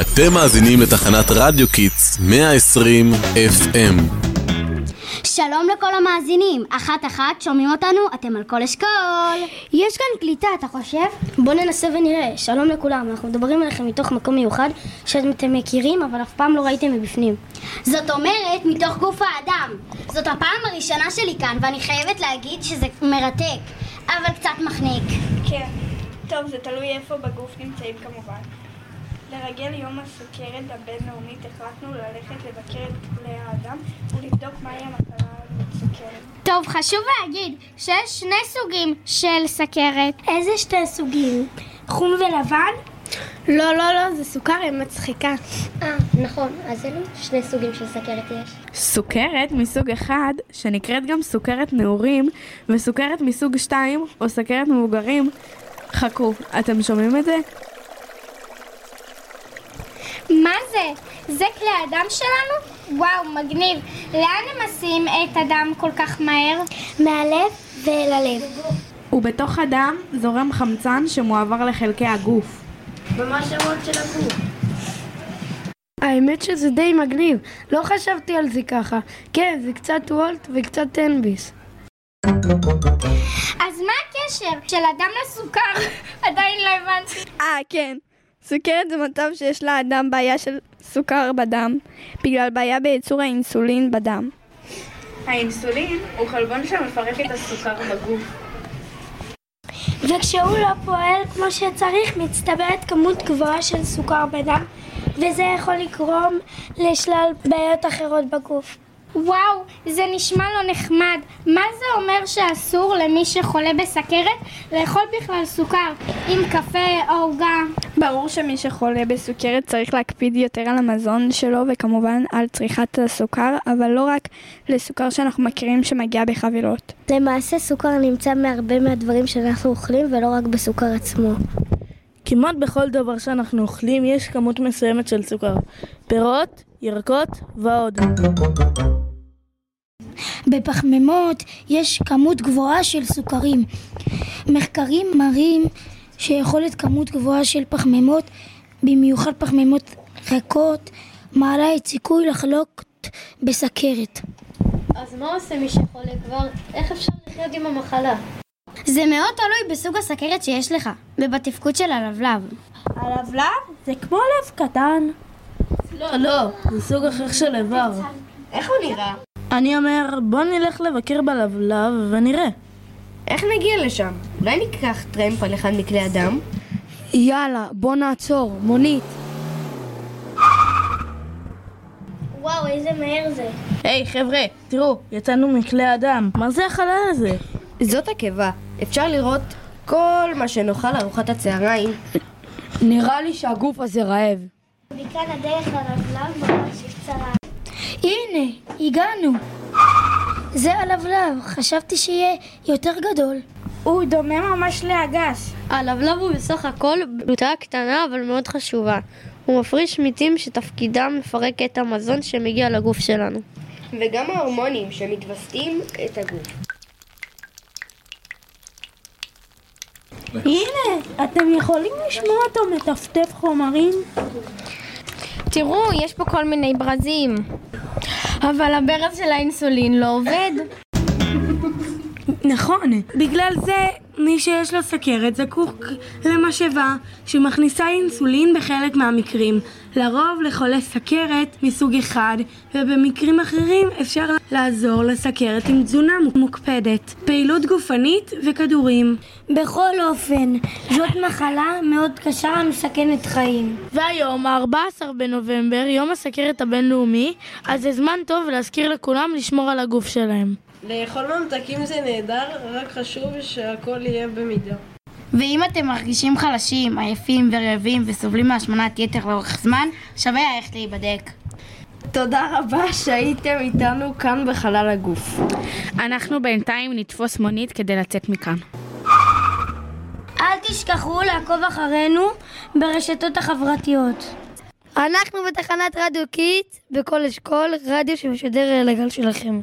אתם מאזינים לתחנת רדיו Kids 120 FM. שלום לכל המאזינים, אחת אחת שומעים אותנו, אתם על כל אשכול. יש כאן קליטה, אתה חושב? בוא ננסה ונראה. שלום לכולם, אנחנו מדברים עליכם מתוך מקום מיוחד שאתם מכירים אבל אף פעם לא ראיתם מבפנים. זאת אומרת, מתוך גוף האדם. זאת הפעם הראשונה שלי כאן, ואני חייבת להגיד שזה מרתק, אבל קצת מחניק. כן. טוב, זה תלוי איפה בגוף נמצאים כמובן. לרגל יום הסוכרת הבינלאומית החלטנו ללכת לבקר את כלי האדם ולבדוק מהי המחלה בסוכרת. טוב, חשוב להגיד שיש שני סוגים של סכרת. איזה שתי סוגים? חום ולבן? לא, לא, לא, זה סוכר מצחיקה. אה, נכון, אז אלו שני סוגים של סכרת יש. סוכרת מסוג אחד, שנקראת גם סוכרת נעורים, וסוכרת מסוג שתיים, או סכרת מבוגרים, חכו, אתם שומעים את זה? מה זה? זה כלי הדם שלנו? וואו, מגניב. לאן הם מסיעים את הדם כל כך מהר? מהלב ואל הלב. ובתוך הדם זורם חמצן שמועבר לחלקי הגוף. ממש המון של הגוף. האמת שזה די מגניב, לא חשבתי על זה ככה. כן, זה קצת וולט וקצת טנביס. אז מה הקשר של הדם לסוכר? עדיין לא הבנתי. אה, כן. סוכרת זה מצב שיש לאדם בעיה של סוכר בדם, בגלל בעיה בייצור האינסולין בדם. האינסולין הוא חלבון שמפרק את הסוכר בגוף. וכשהוא לא פועל כמו שצריך, מצטברת כמות גבוהה של סוכר בדם, וזה יכול לגרום לשלל בעיות אחרות בגוף. וואו, זה נשמע לא נחמד. מה זה אומר שאסור למי שחולה בסכרת לאכול בכלל סוכר, עם קפה או עוגה? ברור שמי שחולה בסוכרת צריך להקפיד יותר על המזון שלו וכמובן על צריכת הסוכר, אבל לא רק לסוכר שאנחנו מכירים שמגיע בחבילות. למעשה סוכר נמצא מהרבה מהדברים שאנחנו אוכלים ולא רק בסוכר עצמו. כמעט בכל דבר שאנחנו אוכלים יש כמות מסוימת של סוכר. פירות, ירקות ועוד. בפחמימות יש כמות גבוהה של סוכרים. מחקרים מראים שיכולת כמות גבוהה של פחמימות, במיוחד פחמימות ריקות, מעלה את סיכוי לחלוק בסכרת. אז מה עושה מי שחולה כבר? איך אפשר לחיות עם המחלה? זה מאוד תלוי בסוג הסכרת שיש לך, ובתפקוד של הלבלב. הלבלב זה כמו לב קטן. לא, לא, זה סוג אחר של איבר. איך הוא נראה? אני אומר, בוא נלך לבקר בלבלב ונראה. איך נגיע לשם? אולי ניקח טרמפ על אחד מכלי הדם? יאללה, בוא נעצור, מונית. וואו, איזה מהר זה. היי, חבר'ה, תראו, יצאנו מכלי הדם. מה זה החלל הזה? זאת הקיבה. אפשר לראות כל מה שנאכל ארוחת הצהריים. נראה לי שהגוף הזה רעב. מכאן הדרך ללבלב ממש קצרה. הנה, הגענו. זה הלבלב, חשבתי שיהיה יותר גדול. הוא דומה ממש לאגס. הלבלב הוא בסך הכל בלוטה קטנה אבל מאוד חשובה. הוא מפריש מיתים שתפקידם לפרק את המזון שמגיע לגוף שלנו. וגם ההורמונים שמתווסתים את הגוף. הנה, אתם יכולים לשמוע אותו מטפטף חומרים? תראו, יש פה כל מיני ברזים. אבל הברז של האינסולין לא עובד. נכון, בגלל זה מי שיש לו סכרת זקוק למשאבה שמכניסה אינסולין בחלק מהמקרים. לרוב לחולי סכרת מסוג אחד, ובמקרים אחרים אפשר לעזור לסכרת עם תזונה מוקפדת, פעילות גופנית וכדורים. בכל אופן, זאת מחלה מאוד קשה המסכנת חיים. והיום, ה-14 בנובמבר, יום הסכרת הבינלאומי, אז זה זמן טוב להזכיר לכולם לשמור על הגוף שלהם. לאכול ממתקים זה נהדר, רק חשוב שהכל יהיה במידה. ואם אתם מרגישים חלשים, עייפים ורעבים וסובלים מהשמנת יתר לאורך זמן, שווה ללכת להיבדק. תודה רבה שהייתם איתנו כאן בחלל הגוף. אנחנו בינתיים נתפוס מונית כדי לצאת מכאן. אל תשכחו לעקוב אחרינו ברשתות החברתיות. אנחנו בתחנת רדיו קיט, בכל אשכול, רדיו שמשדר לגל שלכם.